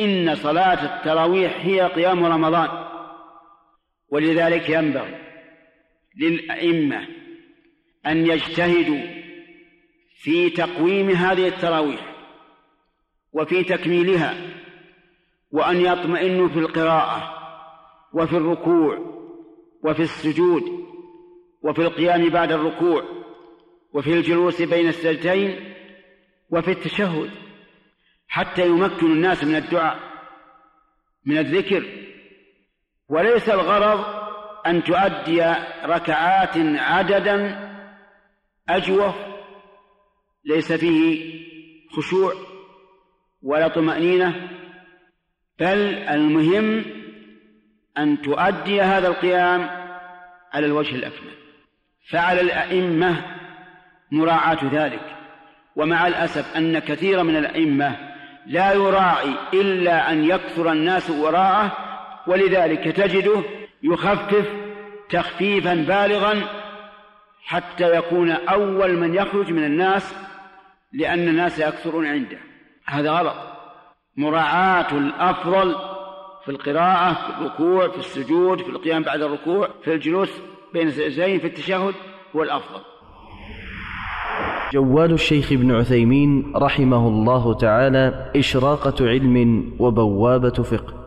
فإن صلاة التراويح هي قيام رمضان ولذلك ينبغي للأئمة أن يجتهدوا في تقويم هذه التراويح وفي تكميلها وأن يطمئنوا في القراءة وفي الركوع وفي السجود وفي القيام بعد الركوع وفي الجلوس بين السجدين وفي التشهد. حتى يمكن الناس من الدعاء من الذكر. وليس الغرض أن تؤدي ركعات عددا أجوف ليس فيه خشوع ولا طمأنينة بل المهم أن تؤدي هذا القيام على الوجه الأكمل. فعلى الأئمة مراعاة ذلك. ومع الأسف أن كثير من الأئمة لا يراعي إلا أن يكثر الناس وراءه ولذلك تجده يخفف تخفيفا بالغا حتى يكون أول من يخرج من الناس لأن الناس يكثرون عنده. هذا غلط. مراعاة الأفضل في القراءة في الركوع في السجود في القيام بعد الركوع في الجلوس بين السجدين في التشهد هو الأفضل. جوال الشيخ ابن عثيمين رحمه الله تعالى إشراقة علم وبوابة فقه.